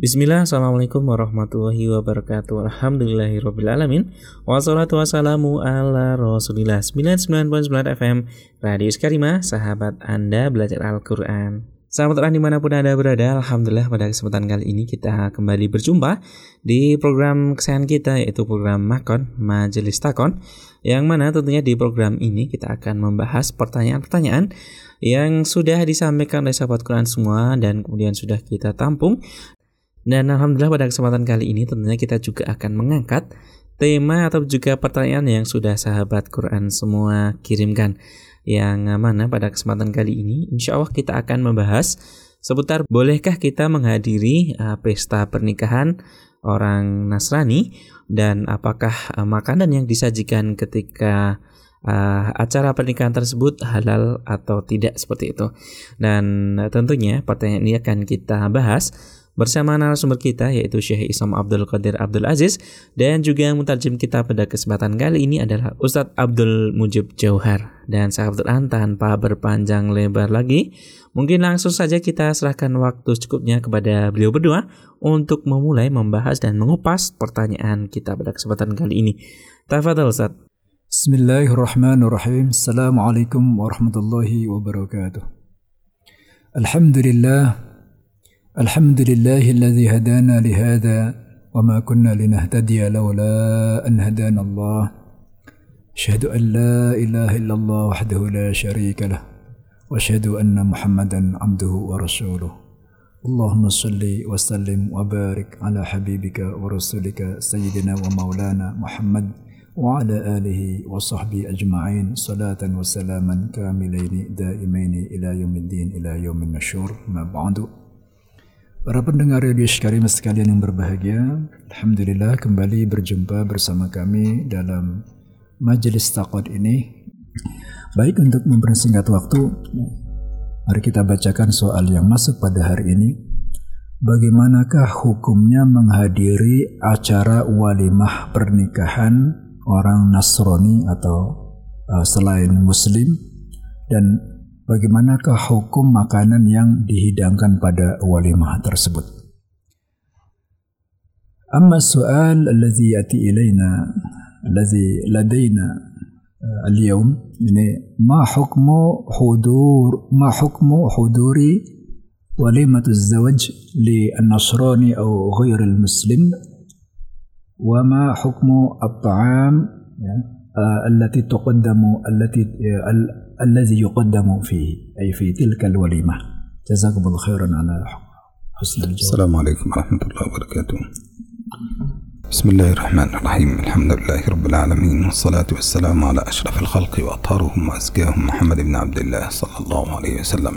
Bismillah, Assalamualaikum warahmatullahi wabarakatuh. Alhamdulillahirrabbilalamin. Wassalatu wassalamu ala rasulillah. 99.9 FM Radio Skarima, sahabat Anda belajar Al-Quran. Sahabat Quran di mana pun Anda berada Alhamdulillah pada kesempatan kali ini kita kembali berjumpa Di program kesayangan kita yaitu program Makon, Majelis Takon Yang mana tentunya di program ini kita akan membahas pertanyaan-pertanyaan yang sudah disampaikan oleh sahabat Quran semua dan kemudian sudah kita tampung dan Alhamdulillah pada kesempatan kali ini tentunya kita juga akan mengangkat tema atau juga pertanyaan yang sudah sahabat Quran semua kirimkan. Yang mana pada kesempatan kali ini insya Allah kita akan membahas seputar bolehkah kita menghadiri uh, pesta pernikahan orang Nasrani dan apakah uh, makanan yang disajikan ketika uh, acara pernikahan tersebut halal atau tidak seperti itu. Dan tentunya pertanyaan ini akan kita bahas bersama narasumber kita yaitu Syekh Isam Abdul Qadir Abdul Aziz dan juga mutarjim kita pada kesempatan kali ini adalah Ustadz Abdul Mujib Jauhar dan sahabat Quran tanpa berpanjang lebar lagi mungkin langsung saja kita serahkan waktu secukupnya kepada beliau berdua untuk memulai membahas dan mengupas pertanyaan kita pada kesempatan kali ini. Tafadhal Ustaz. Bismillahirrahmanirrahim. Assalamualaikum warahmatullahi wabarakatuh. Alhamdulillah الحمد لله الذي هدانا لهذا وما كنا لنهتدي لولا أن هدانا الله. أشهد أن لا إله إلا الله وحده لا شريك له وأشهد أن محمدا عبده ورسوله. اللهم صل وسلم وبارك على حبيبك ورسولك سيدنا ومولانا محمد وعلى آله وصحبه أجمعين. صلاة وسلاما كاملين دائمين إلى يوم الدين إلى يوم النشور. ما بعد. Para pendengar Radio Sykarim sekalian yang berbahagia, Alhamdulillah kembali berjumpa bersama kami dalam majelis takut ini. Baik untuk mempersingkat waktu, mari kita bacakan soal yang masuk pada hari ini. Bagaimanakah hukumnya menghadiri acara walimah pernikahan orang Nasrani atau uh, selain Muslim dan bagaimanakah hukum makanan yang dihidangkan pada walimah tersebut. Amma soal الذي يأتي إلينا الذي لدينا اليوم يعني ما حكم حضور ما حكم حضور وليمة الزواج للنصراني أو غير المسلم وما حكم الطعام التي تقدم التي الذي يقدم فيه أي في تلك الوليمة. جزاكم الله خيرا على حسن الجواب. السلام عليكم ورحمة الله وبركاته. بسم الله الرحمن الرحيم. الحمد لله رب العالمين والصلاة والسلام على أشرف الخلق وأطهرهم وأزكاهم محمد بن عبد الله صلى الله عليه وسلم.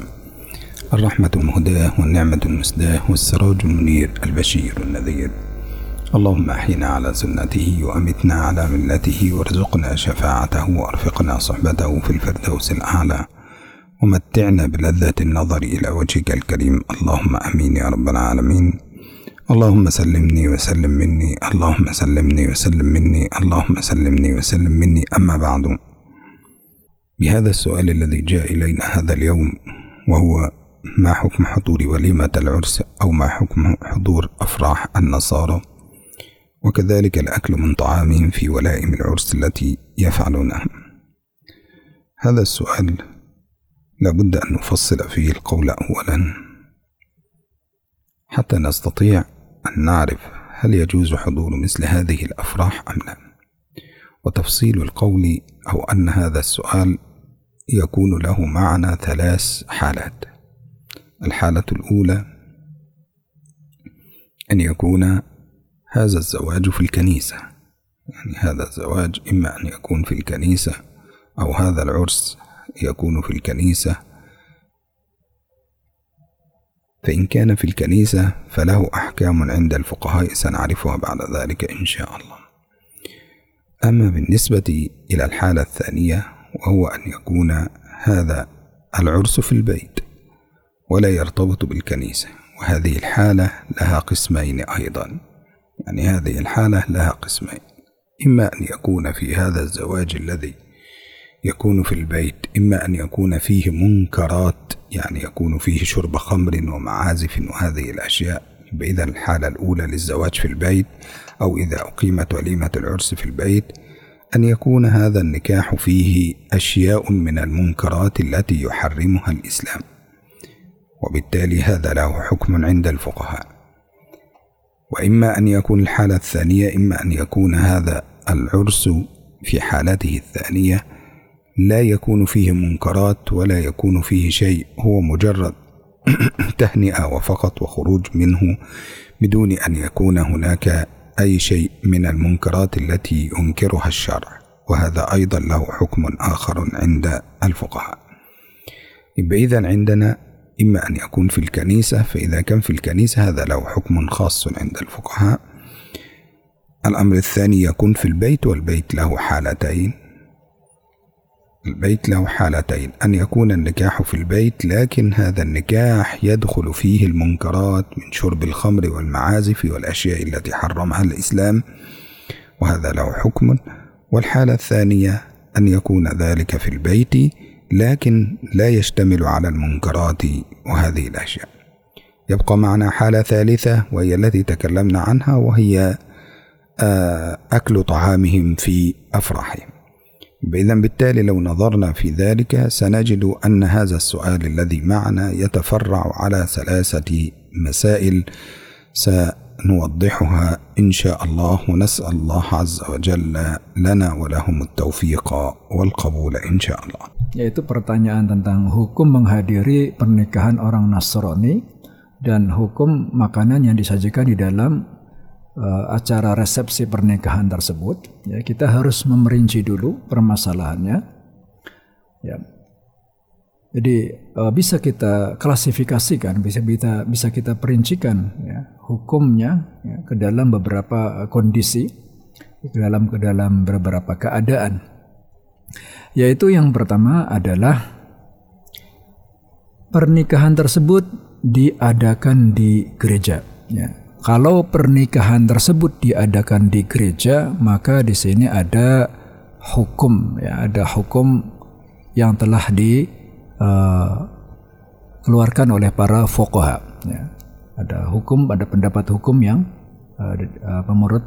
الرحمة المهداة والنعمة المسداة والسراج المنير البشير النذير. اللهم أحينا على سنته وأمتنا على ملته وارزقنا شفاعته وأرفقنا صحبته في الفردوس الأعلى. ومتعنا بلذة النظر إلى وجهك الكريم. اللهم أمين يا رب العالمين. اللهم سلمني وسلم مني. اللهم سلمني وسلم مني. اللهم سلمني وسلم مني. أما بعد. بهذا السؤال الذي جاء إلينا هذا اليوم وهو ما حكم حضور وليمة العرس أو ما حكم حضور أفراح النصارى؟ وكذلك الأكل من طعامهم في ولائم العرس التي يفعلونها هذا السؤال لابد أن نفصل فيه القول أولا. حتى نستطيع أن نعرف هل يجوز حضور مثل هذه الأفراح أم لا. وتفصيل القول أو أن هذا السؤال يكون له معنى ثلاث حالات. الحالة الأولى أن يكون هذا الزواج في الكنيسة. يعني هذا الزواج إما أن يكون في الكنيسة أو هذا العرس يكون في الكنيسة. فإن كان في الكنيسة فله أحكام عند الفقهاء سنعرفها بعد ذلك إن شاء الله. أما بالنسبة إلى الحالة الثانية وهو أن يكون هذا العرس في البيت ولا يرتبط بالكنيسة وهذه الحالة لها قسمين أيضا. يعني هذه الحالة لها قسمين. إما أن يكون في هذا الزواج الذي يكون في البيت إما أن يكون فيه منكرات يعني يكون فيه شرب خمر ومعازف وهذه الأشياء. إذا الحالة الأولى للزواج في البيت أو إذا أقيمت وليمة العرس في البيت أن يكون هذا النكاح فيه أشياء من المنكرات التي يحرمها الإسلام. وبالتالي هذا له حكم عند الفقهاء. وإما أن يكون الحالة الثانية إما أن يكون هذا العرس في حالته الثانية لا يكون فيه منكرات ولا يكون فيه شيء هو مجرد تهنئة وفقط وخروج منه بدون أن يكون هناك أي شيء من المنكرات التي ينكرها الشرع. وهذا أيضا له حكم آخر عند الفقهاء. إذا عندنا إما أن يكون في الكنيسة فإذا كان في الكنيسة هذا له حكم خاص عند الفقهاء. الأمر الثاني يكون في البيت والبيت له حالتين. البيت له حالتين أن يكون النكاح في البيت لكن هذا النكاح يدخل فيه المنكرات من شرب الخمر والمعازف والأشياء التي حرمها الإسلام وهذا له حكم. والحالة الثانية أن يكون ذلك في البيت لكن لا يشتمل على المنكرات وهذه الأشياء. يبقى معنا حالة ثالثة وهي التي تكلمنا عنها وهي آه، أكل طعامهم في أفراحهم. إذا بالتالي لو نظرنا في ذلك سنجد أن هذا السؤال الذي معنا يتفرع على ثلاثة مسائل سنوضحها إن شاء الله ونسأل الله عز وجل لنا ولهم التوفيق والقبول إن شاء الله yaitu pertanyaan tentang hukum menghadiri pernikahan orang Nasrani dan hukum makanan yang disajikan di dalam uh, acara resepsi pernikahan tersebut, ya kita harus memerinci dulu permasalahannya. Ya. Jadi uh, bisa kita klasifikasikan, bisa kita bisa kita perincikan ya, hukumnya ya, ke dalam beberapa kondisi, ke dalam ke dalam beberapa keadaan. Yaitu yang pertama adalah pernikahan tersebut diadakan di gereja. Ya kalau pernikahan tersebut diadakan di gereja, maka di sini ada hukum, ya, ada hukum yang telah dikeluarkan uh, oleh para fokoha. Ya. Ada hukum, ada pendapat hukum yang uh, menurut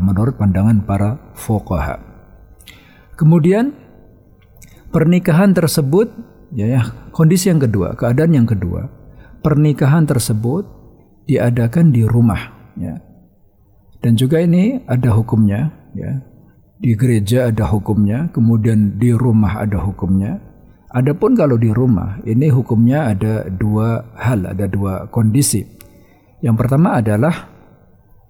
menurut pandangan para fokoha. Kemudian pernikahan tersebut, ya, ya, kondisi yang kedua, keadaan yang kedua, pernikahan tersebut diadakan di rumah ya. Dan juga ini ada hukumnya ya. Di gereja ada hukumnya, kemudian di rumah ada hukumnya. Adapun kalau di rumah, ini hukumnya ada dua hal, ada dua kondisi. Yang pertama adalah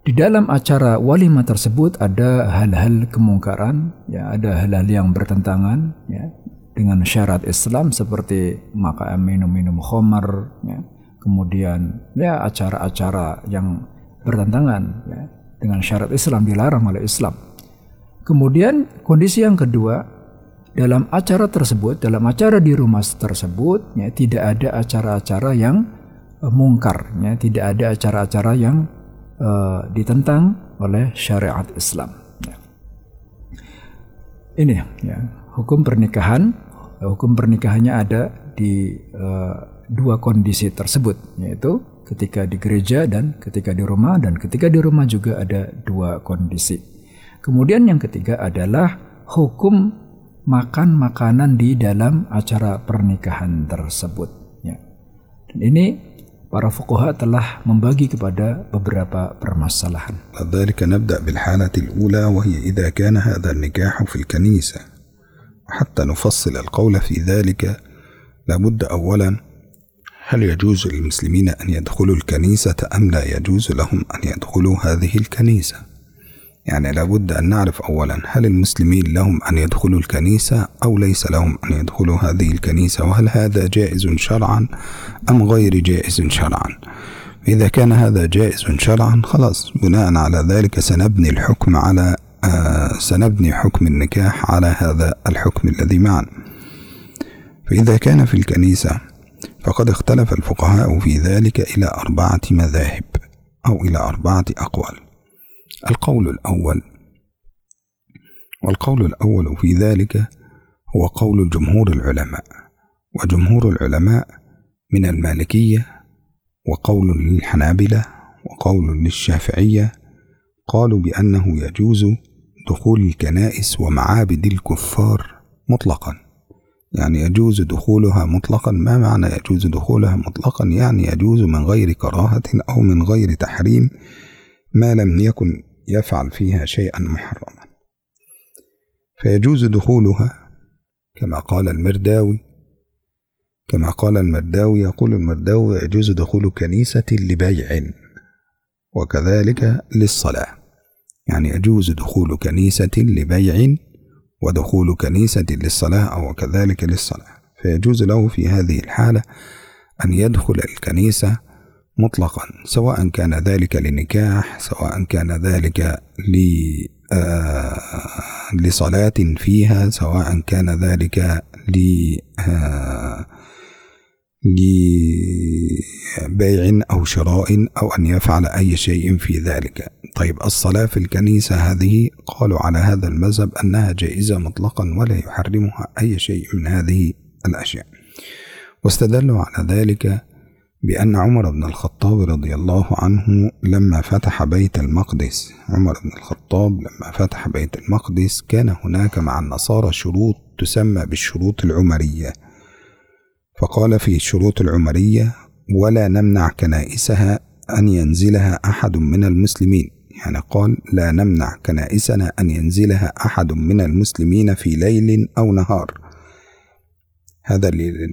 di dalam acara walimah tersebut ada hal-hal kemungkaran, ya, ada hal-hal yang bertentangan, ya, dengan syarat Islam seperti makan minum-minum khamar, ya, kemudian ya acara-acara yang bertentangan ya, dengan syarat Islam dilarang oleh Islam. Kemudian kondisi yang kedua dalam acara tersebut, dalam acara di rumah tersebut, ya, tidak ada acara-acara yang uh, mungkar, ya, tidak ada acara-acara yang uh, ditentang oleh syariat Islam. Ya. Ini ya, hukum pernikahan, hukum pernikahannya ada di uh, dua kondisi tersebut, yaitu ketika di gereja dan ketika di rumah, dan ketika di rumah juga ada dua kondisi. Kemudian yang ketiga adalah hukum makan makanan di dalam acara pernikahan tersebut. Ya. Dan ini para fuqaha telah membagi kepada beberapa permasalahan. ذلك نبدأ بالحالة الأولى وهي إذا كان هذا النكاح في الكنيسة حتى نفصل القول في ذلك لابد أولا هل يجوز للمسلمين أن يدخلوا الكنيسة أم لا يجوز لهم أن يدخلوا هذه الكنيسة يعني لابد أن نعرف أولا هل المسلمين لهم أن يدخلوا الكنيسة أو ليس لهم أن يدخلوا هذه الكنيسة وهل هذا جائز شرعا أم غير جائز شرعا؟ إذا كان هذا جائز شرعا خلاص بناء على ذلك سنبني الحكم على آه سنبني حكم النكاح على هذا الحكم الذي معنا فإذا كان في الكنيسة فقد اختلف الفقهاء في ذلك إلى أربعة مذاهب أو إلى أربعة أقوال. القول الأول. والقول الأول في ذلك هو قول جمهور العلماء وجمهور العلماء من المالكية وقول للحنابلة وقول للشافعية قالوا بأنه يجوز دخول الكنائس ومعابد الكفار مطلقا. يعني يجوز دخولها مطلقا. ما معنى يجوز دخولها مطلقا؟ يعني يجوز من غير كراهة أو من غير تحريم ما لم يكن يفعل فيها شيئا محرما. فيجوز دخولها كما قال المرداوي كما قال المرداوي يقول المرداوي يجوز دخول كنيسة لبيع وكذلك للصلاة. يعني يجوز دخول كنيسة لبيع ودخول كنيسة للصلاة أو كذلك للصلاة. فيجوز له في هذه الحالة أن يدخل الكنيسة مطلقا سواء كان ذلك لنكاح سواء كان ذلك آه، لصلاة فيها سواء كان ذلك ل آه، لبيع أو شراء أو أن يفعل أي شيء في ذلك. طيب الصلاة في الكنيسة هذه قالوا على هذا المذهب أنها جائزة مطلقا ولا يحرمها أي شيء من هذه الأشياء. واستدلوا على ذلك بأن عمر بن الخطاب رضي الله عنه لما فتح بيت المقدس عمر بن الخطاب لما فتح بيت المقدس كان هناك مع النصارى شروط تسمى بالشروط العمرية. فقال في الشروط العمرية ولا نمنع كنائسها أن ينزلها أحد من المسلمين. يعني قال لا نمنع كنائسنا أن ينزلها أحد من المسلمين في ليل أو نهار. هذا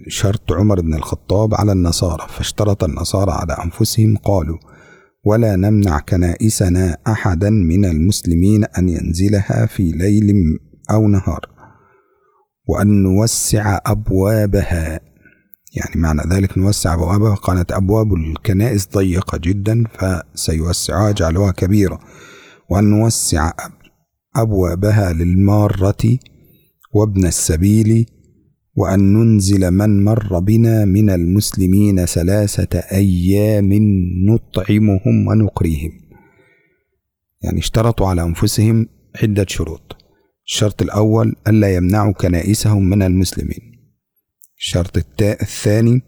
شرط عمر بن الخطاب على النصارى فاشترط النصارى على أنفسهم قالوا ولا نمنع كنائسنا أحدا من المسلمين أن ينزلها في ليل أو نهار وأن نوسع أبوابها. يعني معنى ذلك نوسع أبوابها. قالت أبواب الكنائس ضيقة جدا فسيوسعها جعلها كبيرة وأن نوسع أبوابها للمارة وابن السبيل وأن ننزل من مر بنا من المسلمين ثلاثة أيام نطعمهم ونقريهم. يعني اشترطوا على أنفسهم عدة شروط. الشرط الأول ألا يمنعوا كنائسهم من المسلمين. الشرط الثاني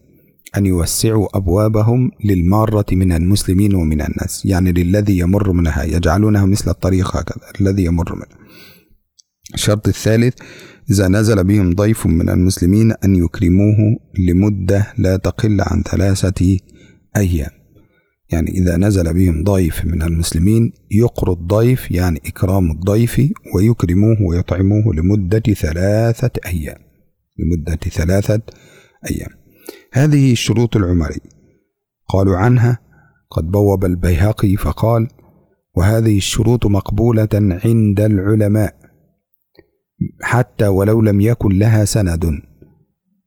أن يوسعوا أبوابهم للمارة من المسلمين ومن الناس. يعني للذي يمر منها يجعلونها مثل الطريق هكذا الذي يمر منها. الشرط الثالث إذا نزل بهم ضيف من المسلمين أن يكرموه لمدة لا تقل عن ثلاثة أيام. يعني إذا نزل بهم ضيف من المسلمين يقر الضيف يعني إكرام الضيف ويكرموه ويطعموه لمدة ثلاثة أيام. لمدة ثلاثة أيام. هذه الشروط العمرية. قالوا عنها قد بوب البيهقي فقال وهذه الشروط مقبولة عند العلماء. حتى ولو لم يكن لها سند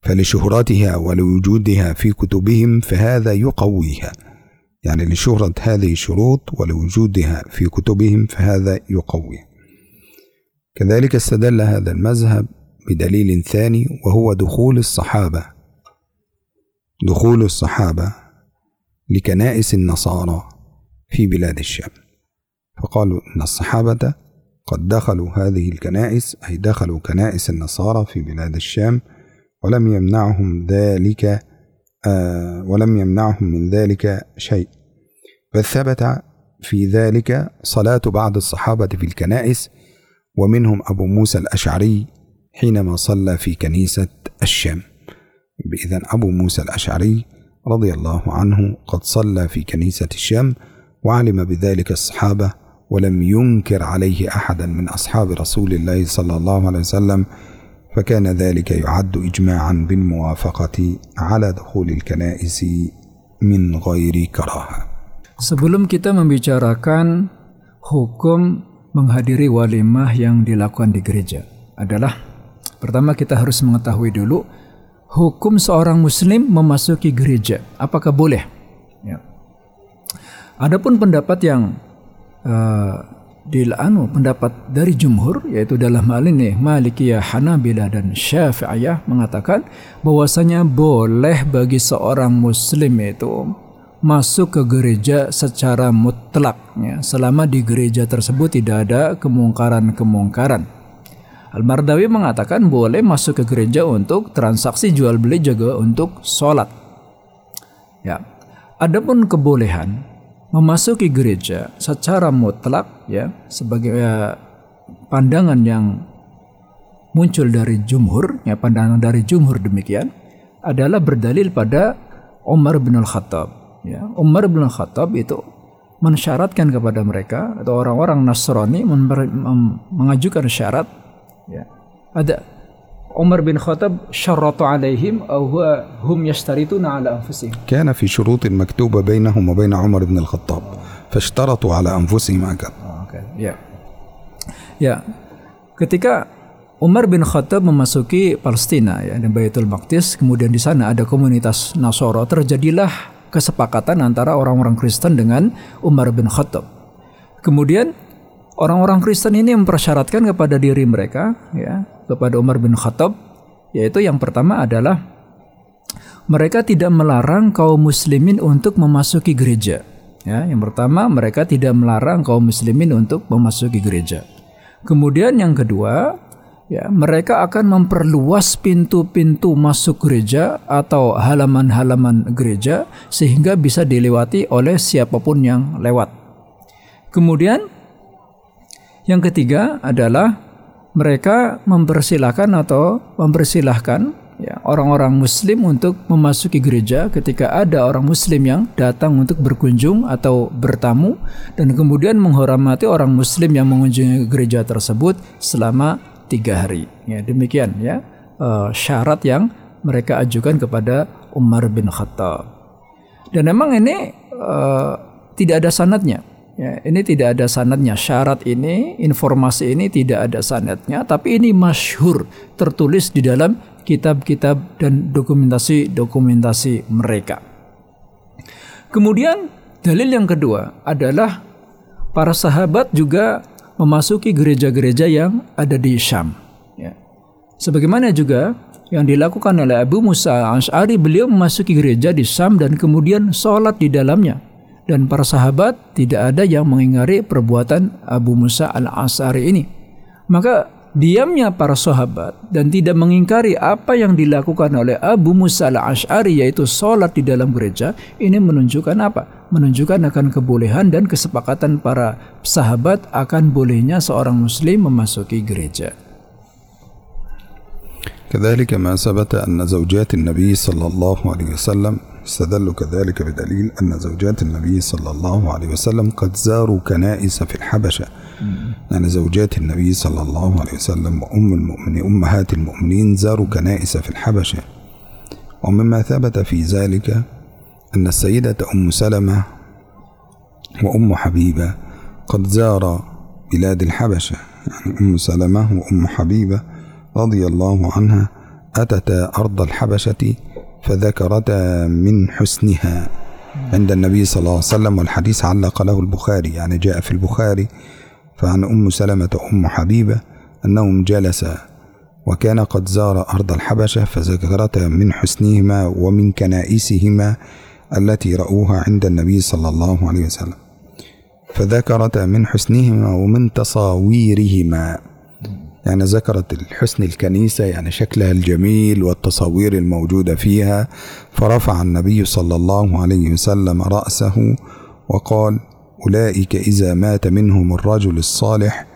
فلشهرتها ولوجودها في كتبهم فهذا يقويها. يعني لشهرة هذه الشروط ولوجودها في كتبهم فهذا يقويها كذلك استدل هذا المذهب بدليل ثاني وهو دخول الصحابة. دخول الصحابة لكنائس النصارى في بلاد الشام. فقالوا إن الصحابة قد دخلوا هذه الكنائس أي دخلوا كنائس النصارى في بلاد الشام ولم يمنعهم ذلك آه ولم يمنعهم من ذلك شيء. بل ثبت في ذلك صلاة بعض الصحابة في الكنائس ومنهم أبو موسى الأشعري حينما صلى في كنيسة الشام. بإذن أبو موسى الأشعري رضي الله عنه قد صلى في كنيسة الشام وعلم بذلك الصحابة ولم ينكر عليه احدا من اصحاب رسول الله صلى الله عليه وسلم فكان ذلك يعد اجماعا بالموافقه على دخول الكنائس من غير كراهه Sebelum kita membicarakan hukum menghadiri walimah yang dilakukan di gereja adalah pertama kita harus mengetahui dulu hukum seorang muslim memasuki gereja apakah boleh ya. Adapun pendapat yang uh, anu pendapat dari jumhur yaitu dalam hal ini Malikiyah, Hanabilah dan Syafi'iyah mengatakan bahwasanya boleh bagi seorang muslim itu masuk ke gereja secara mutlak ya, selama di gereja tersebut tidak ada kemungkaran-kemungkaran. Al-Mardawi mengatakan boleh masuk ke gereja untuk transaksi jual beli juga untuk sholat. Ya, adapun kebolehan memasuki gereja secara mutlak ya sebagai ya, pandangan yang muncul dari jumhur ya pandangan dari jumhur demikian adalah berdalil pada Umar bin Al-Khattab ya. Umar bin Al-Khattab itu mensyaratkan kepada mereka atau orang-orang Nasrani mengajukan syarat ya. Ada عمر بن خطب شرط عليهم أو هو هم يشترطون على أنفسهم كان في شروط مكتوبة بينهم وبين عمر بن الخطاب فاشترطوا على أنفسهم هكذا ya ya ketika Umar bin Khattab memasuki Palestina ya di Baitul Maqdis kemudian di sana ada komunitas Nasoro terjadilah kesepakatan antara orang-orang Kristen dengan Umar bin Khattab kemudian orang-orang Kristen ini mempersyaratkan kepada diri mereka ya kepada Umar bin Khattab yaitu yang pertama adalah mereka tidak melarang kaum muslimin untuk memasuki gereja. Ya, yang pertama mereka tidak melarang kaum muslimin untuk memasuki gereja. Kemudian yang kedua, ya, mereka akan memperluas pintu-pintu masuk gereja atau halaman-halaman gereja sehingga bisa dilewati oleh siapa pun yang lewat. Kemudian yang ketiga adalah mereka mempersilahkan atau mempersilahkan ya, orang-orang muslim untuk memasuki gereja ketika ada orang muslim yang datang untuk berkunjung atau bertamu dan kemudian menghormati orang muslim yang mengunjungi gereja tersebut selama tiga hari. Ya demikian ya uh, syarat yang mereka ajukan kepada Umar bin Khattab. Dan memang ini uh, tidak ada sanatnya Ya, ini tidak ada sanadnya. Syarat ini, informasi ini tidak ada sanadnya, tapi ini masyhur tertulis di dalam kitab-kitab dan dokumentasi-dokumentasi mereka. Kemudian dalil yang kedua adalah para sahabat juga memasuki gereja-gereja yang ada di Syam. Ya. Sebagaimana juga yang dilakukan oleh Abu Musa Ash'ari, beliau memasuki gereja di Syam dan kemudian sholat di dalamnya dan para sahabat tidak ada yang mengingari perbuatan Abu Musa al-As'ari ini. Maka diamnya para sahabat dan tidak mengingkari apa yang dilakukan oleh Abu Musa al-Ash'ari yaitu sholat di dalam gereja ini menunjukkan apa? Menunjukkan akan kebolehan dan kesepakatan para sahabat akan bolehnya seorang muslim memasuki gereja. كذلك ما ثبت أن زوجات النبي صلى الله عليه وسلم استدلوا كذلك بدليل أن زوجات النبي صلى الله عليه وسلم قد زاروا كنائس في الحبشة. يعني زوجات النبي صلى الله عليه وسلم وأم المؤمنين أمهات المؤمنين زاروا كنائس في الحبشة. ومما ثبت في ذلك أن السيدة أم سلمة وأم حبيبة قد زار بلاد الحبشة. يعني أم سلمة وأم حبيبة رضي الله عنها أتتا أرض الحبشة فذكرتا من حسنها. عند النبي صلى الله عليه وسلم والحديث علق له البخاري يعني جاء في البخاري فعن أم سلمة أم حبيبة أنهم جلسا وكان قد زار أرض الحبشة فذكرتا من حسنهما ومن كنائسهما التي رأوها عند النبي صلى الله عليه وسلم. فذكرتا من حسنهما ومن تصاويرهما. يعني ذكرت الحسن الكنيسة يعني شكلها الجميل والتصاوير الموجودة فيها. فرفع النبي صلى الله عليه وسلم رأسه وقال أولئك إذا مات منهم الرجل الصالح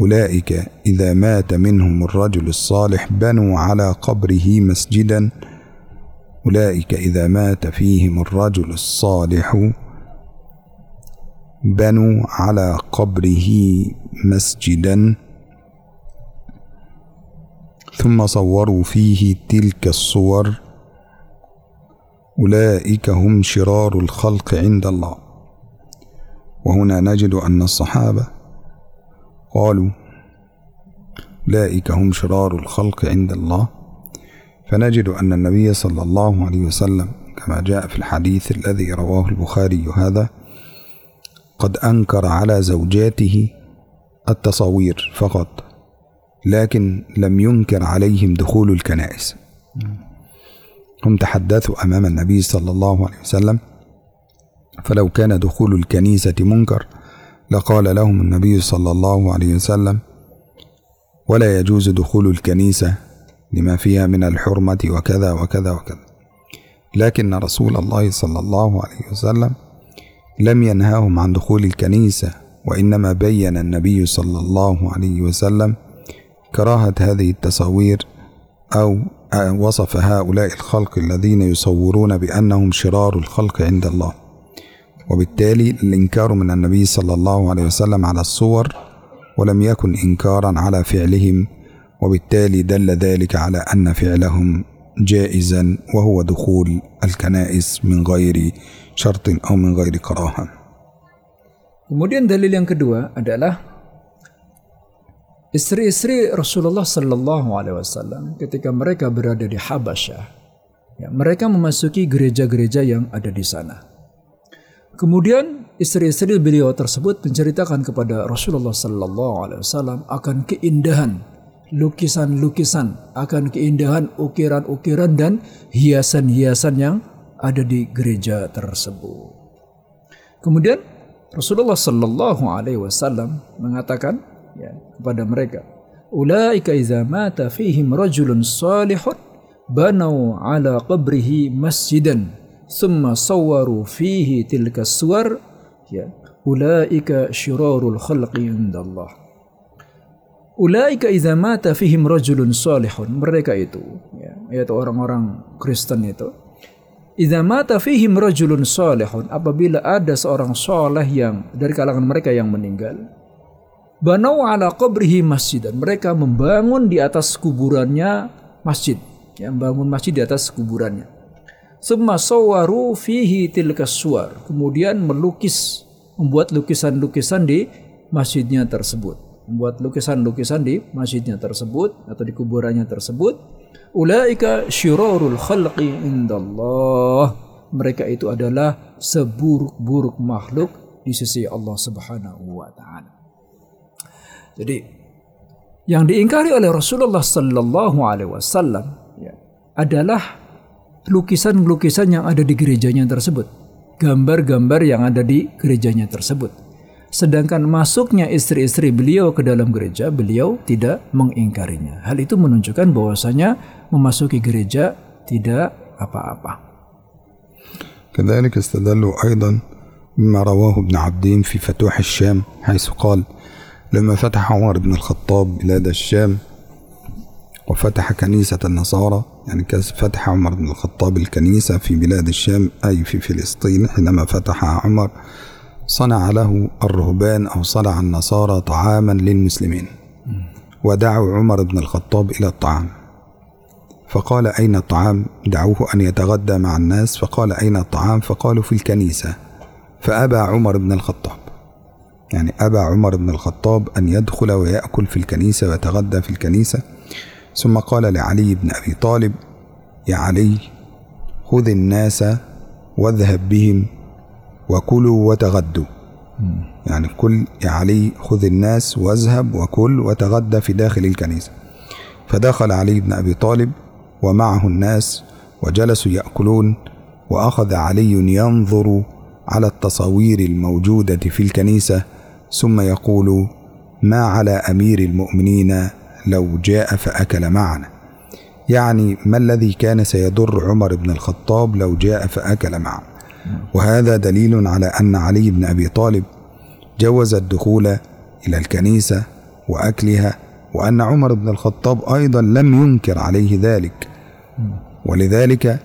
أولئك إذا مات منهم الرجل الصالح بنوا على قبره مسجدا أولئك إذا مات فيهم الرجل الصالح بنوا على قبره مسجدا. ثم صوروا فيه تلك الصور. أولئك هم شرار الخلق عند الله. وهنا نجد أن الصحابة قالوا أولئك هم شرار الخلق عند الله. فنجد أن النبي صلى الله عليه وسلم كما جاء في الحديث الذي رواه البخاري هذا قد أنكر على زوجاته التصاوير فقط. لكن لم ينكر عليهم دخول الكنائس. هم تحدثوا أمام النبي صلى الله عليه وسلم فلو كان دخول الكنيسة منكر لقال لهم النبي صلى الله عليه وسلم ولا يجوز دخول الكنيسة لما فيها من الحرمة وكذا وكذا وكذا. لكن رسول الله صلى الله عليه وسلم لم ينهاهم عن دخول الكنيسة وإنما بين النبي صلى الله عليه وسلم كراهة هذه التصاوير أو وصف هؤلاء الخلق الذين يصورون بأنهم شرار الخلق عند الله. وبالتالي الإنكار من النبي صلى الله عليه وسلم على الصور ولم يكن إنكارا على فعلهم وبالتالي دل ذلك على أن فعلهم جائزا وهو دخول الكنائس من غير شرط أو من غير كراهة. Kemudian dalil yang kedua adalah istri-istri Rasulullah Sallallahu Alaihi Wasallam ketika mereka berada di Habasyah, ya, mereka memasuki gereja-gereja yang ada di sana. Kemudian istri-istri beliau tersebut menceritakan kepada Rasulullah Sallallahu Alaihi Wasallam akan keindahan lukisan-lukisan, akan keindahan ukiran-ukiran dan hiasan-hiasan yang ada di gereja tersebut. Kemudian Rasulullah Sallallahu Alaihi Wasallam mengatakan ya, kepada mereka. Ulaika idza mata fihim rajulun salihun banau ala qabrihi masjidan thumma sawwaru fihi tilka suwar ya ulaika syirarul khalqi indallah ulaika idza mata fihim rajulun salihun mereka itu ya yaitu orang-orang Kristen itu idza mata fihim rajulun salihun apabila ada seorang saleh yang dari kalangan mereka yang meninggal banau ala qabrihi masjidan mereka membangun di atas kuburannya masjid ya membangun masjid di atas kuburannya Summa sawaru fihi tilka suar. Kemudian melukis, membuat lukisan-lukisan di masjidnya tersebut. Membuat lukisan-lukisan di masjidnya tersebut atau di kuburannya tersebut. Ulaika syirarul khalqi indallah. Mereka itu adalah seburuk-buruk makhluk di sisi Allah Subhanahu wa taala. Jadi yang diingkari oleh Rasulullah sallallahu alaihi wasallam ya, adalah lukisan-lukisan yang ada di gerejanya tersebut, gambar-gambar yang ada di gerejanya tersebut. Sedangkan masuknya istri-istri beliau ke dalam gereja, beliau tidak mengingkarinya. Hal itu menunjukkan bahwasanya memasuki gereja tidak apa-apa. كذلك استدلوا أيضا مما رواه ابن عبدين في فتوح الشام حيث قال لما فتح عمر بن الخطاب بلاد الشام وفتح كنيسة النصارى يعني فتح عمر بن الخطاب الكنيسة في بلاد الشام أي في فلسطين حينما فتح عمر صنع له الرهبان أو صنع النصارى طعاما للمسلمين. ودعوا عمر بن الخطاب إلى الطعام. فقال أين الطعام؟ دعوه أن يتغدى مع الناس فقال أين الطعام؟ فقالوا في الكنيسة. فأبى عمر بن الخطاب يعني أبى عمر بن الخطاب أن يدخل ويأكل في الكنيسة ويتغدى في الكنيسة. ثم قال لعلي بن أبي طالب يا علي خذ الناس واذهب بهم وكلوا وتغدوا. يعني كل يا علي خذ الناس واذهب وكل وتغدى في داخل الكنيسة. فدخل علي بن أبي طالب ومعه الناس وجلسوا يأكلون وأخذ علي ينظر على التصاوير الموجودة في الكنيسة. ثم يقول ما على أمير المؤمنين لو جاء فأكل معنا؟ يعني ما الذي كان سيضر عمر بن الخطاب لو جاء فأكل معنا وهذا دليل على أن علي بن أبي طالب جوز الدخول إلى الكنيسة وأكلها وأن عمر بن الخطاب أيضا لم ينكر عليه ذلك. ولذلك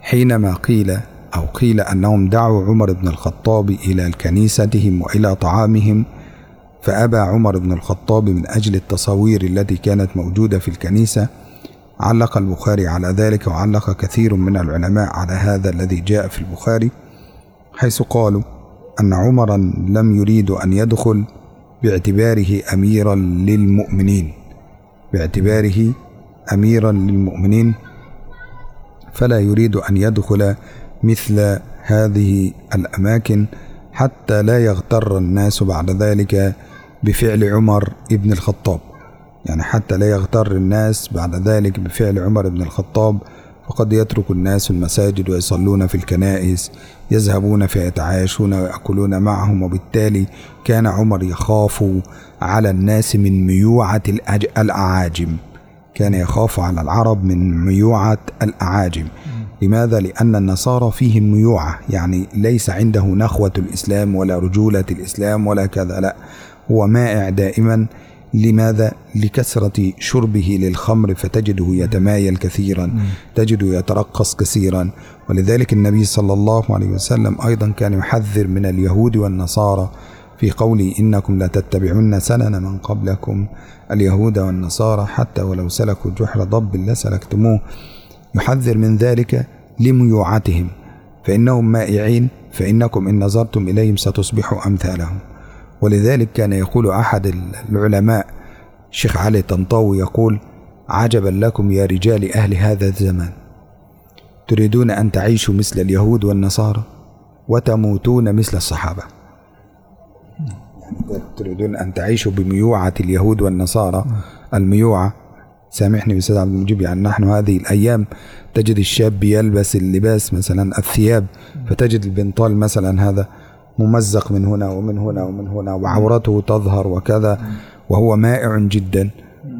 حينما قيل أو قيل أنهم دعوا عمر بن الخطاب إلى كنيستهم وإلى طعامهم فأبى عمر بن الخطاب من أجل التصاوير التي كانت موجودة في الكنيسة. علق البخاري على ذلك وعلق كثير من العلماء على هذا الذي جاء في البخاري حيث قالوا أن عمرا لم يريد أن يدخل باعتباره أميرا للمؤمنين. باعتباره أميرا للمؤمنين فلا يريد أن يدخل مثل هذه الأماكن حتى لا يغتر الناس بعد ذلك بفعل عمر ابن الخطاب. يعني حتى لا يغتر الناس بعد ذلك بفعل عمر بن الخطاب فقد يترك الناس المساجد ويصلون في الكنائس يذهبون فيتعايشون ويأكلون معهم وبالتالي كان عمر يخاف على الناس من ميوعة الأعاجم. كان يخاف على العرب من ميوعة الأعاجم. لماذا؟ لأن النصارى فيهم ميوعة يعني ليس عنده نخوة الإسلام ولا رجولة الإسلام ولا كذا لا. هو مائع دائما. لماذا؟ لكثرة شربه للخمر فتجده يتمايل كثيرا تجده يترقص كثيرا. ولذلك النبي صلى الله عليه وسلم أيضا كان يحذر من اليهود والنصارى في قوله إنكم لا تتبعون سنن من قبلكم. اليهود والنصارى حتى ولو سلكوا جحر ضب لسلكتموه. يحذر من ذلك لميوعتهم فإنهم مائعين فإنكم إن نظرتم إليهم ستصبحوا أمثالهم. ولذلك كان يقول أحد العلماء الشيخ علي طنطاوي يقول عجبا لكم يا رجال أهل هذا الزمان. تريدون أن تعيشوا مثل اليهود والنصارى وتموتون مثل الصحابة. يعني تريدون أن تعيشوا بميوعة اليهود والنصارى. الميوعة سامحني أستاذ عبد المجيب يعني نحن هذه الأيام تجد الشاب يلبس اللباس مثلا الثياب فتجد البنطال مثلا هذا ممزق من هنا ومن هنا ومن هنا وعورته تظهر وكذا وهو مائع جدا.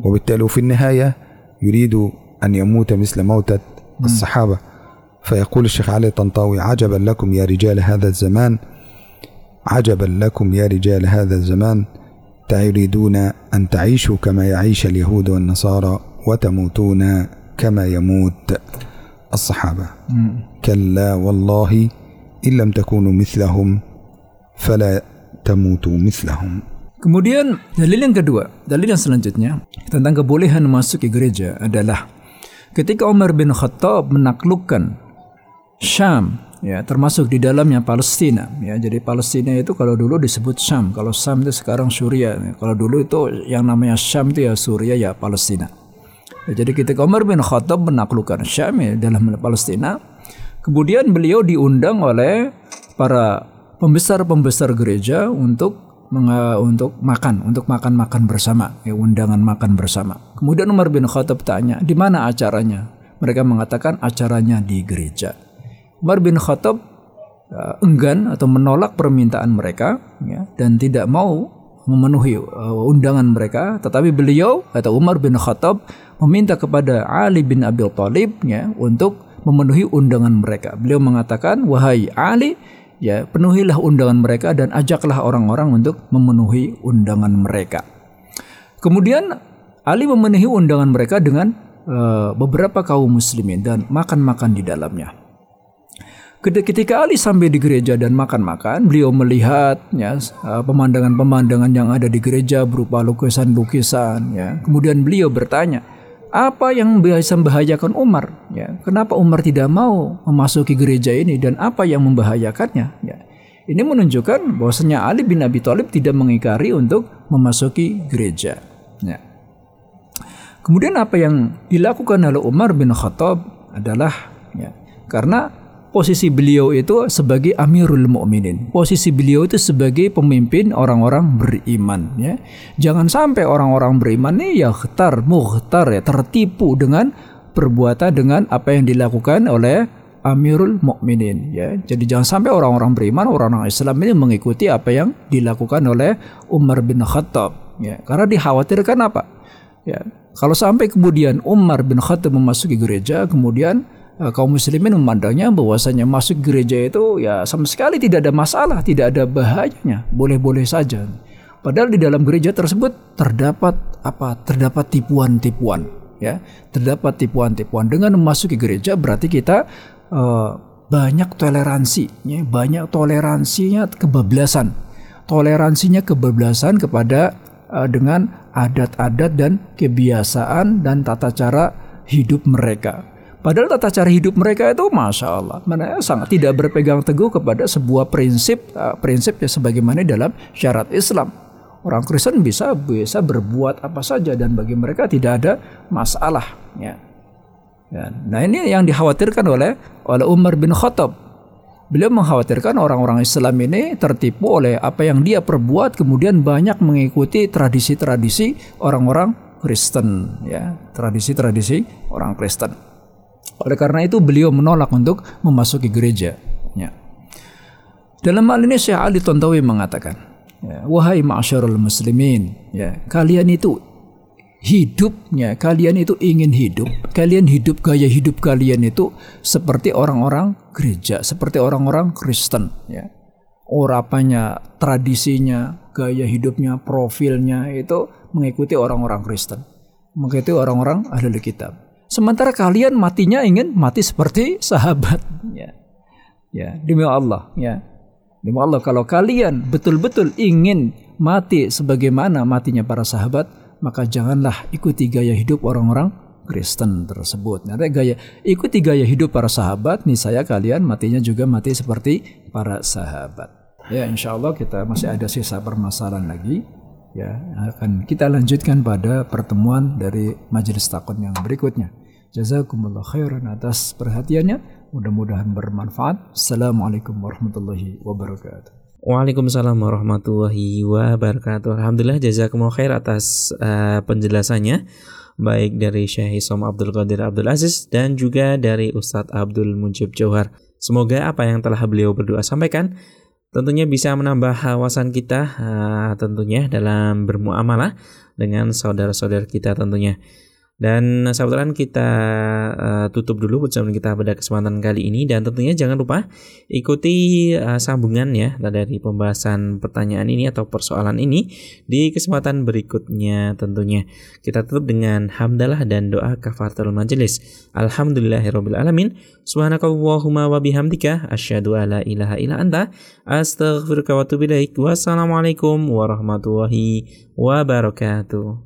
وبالتالي في النهاية يريد أن يموت مثل موتة الصحابة. فيقول الشيخ علي طنطاوي عجبا لكم يا رجال هذا الزمان؟ عجبا لكم يا رجال هذا الزمان؟ تريدون أن تعيشوا كما يعيش اليهود والنصارى وتموتون كما يموت الصحابة كلا والله إن لم تكونوا مثلهم فلا تموتوا مثلهم Kemudian dalil yang kedua, dalil yang selanjutnya tentang kebolehan masuk ke gereja adalah ketika Umar bin Khattab menaklukkan Syam ya termasuk di dalamnya Palestina ya jadi Palestina itu kalau dulu disebut Syam kalau Syam itu sekarang Suria kalau dulu itu yang namanya Syam itu ya Suria ya Palestina ya, jadi ketika Umar bin Khattab menaklukkan Syam ya dalam Palestina kemudian beliau diundang oleh para pembesar-pembesar gereja untuk untuk makan, untuk makan-makan bersama, ya, undangan makan bersama. Kemudian Umar bin Khattab tanya, di mana acaranya? Mereka mengatakan acaranya di gereja. Umar bin Khattab uh, enggan atau menolak permintaan mereka ya, dan tidak mau memenuhi uh, undangan mereka tetapi beliau atau Umar bin Khattab meminta kepada Ali bin Abi Thalib ya untuk memenuhi undangan mereka. Beliau mengatakan, "Wahai Ali, ya penuhilah undangan mereka dan ajaklah orang-orang untuk memenuhi undangan mereka." Kemudian Ali memenuhi undangan mereka dengan uh, beberapa kaum muslimin dan makan-makan di dalamnya. Ketika Ali sampai di gereja dan makan-makan, beliau melihat ya uh, pemandangan-pemandangan yang ada di gereja berupa lukisan-lukisan. Ya. Kemudian beliau bertanya, apa yang bisa membahayakan Umar? Ya, kenapa Umar tidak mau memasuki gereja ini dan apa yang membahayakannya? Ya. Ini menunjukkan bahwasanya Ali bin Abi Thalib tidak mengingkari untuk memasuki gereja. Ya. Kemudian apa yang dilakukan oleh Umar bin Khattab adalah ya, karena posisi beliau itu sebagai Amirul Mukminin. Posisi beliau itu sebagai pemimpin orang-orang beriman ya. Jangan sampai orang-orang beriman ini ya khtar, muhtar ya tertipu dengan perbuatan dengan apa yang dilakukan oleh Amirul Mukminin ya. Jadi jangan sampai orang-orang beriman, orang-orang Islam ini mengikuti apa yang dilakukan oleh Umar bin Khattab ya. Karena dikhawatirkan apa? Ya, kalau sampai kemudian Umar bin Khattab memasuki gereja kemudian kaum muslimin memandangnya bahwasanya masuk gereja itu ya sama sekali tidak ada masalah, tidak ada bahayanya, boleh-boleh saja. Padahal di dalam gereja tersebut terdapat apa? Terdapat tipuan-tipuan, ya. Terdapat tipuan-tipuan. Dengan memasuki gereja berarti kita uh, banyak toleransi, ya, banyak toleransinya kebablasan. Toleransinya kebablasan kepada uh, dengan adat-adat dan kebiasaan dan tata cara hidup mereka. Padahal tata cara hidup mereka itu masya Allah, mana sangat tidak berpegang teguh kepada sebuah prinsip uh, prinsip ya sebagaimana dalam syarat Islam. Orang Kristen bisa bisa berbuat apa saja dan bagi mereka tidak ada masalah. Ya. Ya. Nah ini yang dikhawatirkan oleh oleh Umar bin Khattab. Beliau mengkhawatirkan orang-orang Islam ini tertipu oleh apa yang dia perbuat kemudian banyak mengikuti tradisi-tradisi orang-orang Kristen ya tradisi-tradisi orang Kristen. Oleh karena itu beliau menolak untuk memasuki gereja. Ya. Dalam hal ini Syekh Ali Tontowi mengatakan, ya, wahai ma'asyarul muslimin, ya, kalian itu hidupnya kalian itu ingin hidup, kalian hidup gaya hidup kalian itu seperti orang-orang gereja, seperti orang-orang Kristen ya. Orapanya, tradisinya, gaya hidupnya, profilnya itu mengikuti orang-orang Kristen. Mengikuti orang-orang ahli kitab. Sementara kalian matinya ingin mati seperti sahabat ya. Ya, demi Allah ya. Demi Allah kalau kalian betul-betul ingin mati sebagaimana matinya para sahabat, maka janganlah ikuti gaya hidup orang-orang Kristen tersebut. Nanti gaya ikuti gaya hidup para sahabat, nih saya kalian matinya juga mati seperti para sahabat. Ya, insya Allah kita masih ada sisa permasalahan lagi. Ya, akan kita lanjutkan pada pertemuan dari majelis takon yang berikutnya. Jazakumullah khairan atas perhatiannya. Mudah-mudahan bermanfaat. Assalamualaikum warahmatullahi wabarakatuh. Waalaikumsalam warahmatullahi wabarakatuh. Alhamdulillah jazakumullah khair atas uh, penjelasannya baik dari Syekh Isom Abdul Qadir Abdul Aziz dan juga dari Ustadz Abdul Mujib Johar. Semoga apa yang telah beliau berdua sampaikan tentunya bisa menambah wawasan kita uh, tentunya dalam bermuamalah dengan saudara-saudara kita tentunya. Dan sahabat kita uh, tutup dulu perjumpaan kita pada kesempatan kali ini dan tentunya jangan lupa ikuti uh, sambungan ya dari pembahasan pertanyaan ini atau persoalan ini di kesempatan berikutnya tentunya. Kita tutup dengan hamdalah dan doa kafaratul majelis. Alhamdulillahirabbil alamin. Subhanakallahumma wa bihamdika asyhadu alla ilaha illa anta astaghfiruka wa atubu. Wassalamualaikum warahmatullahi wabarakatuh.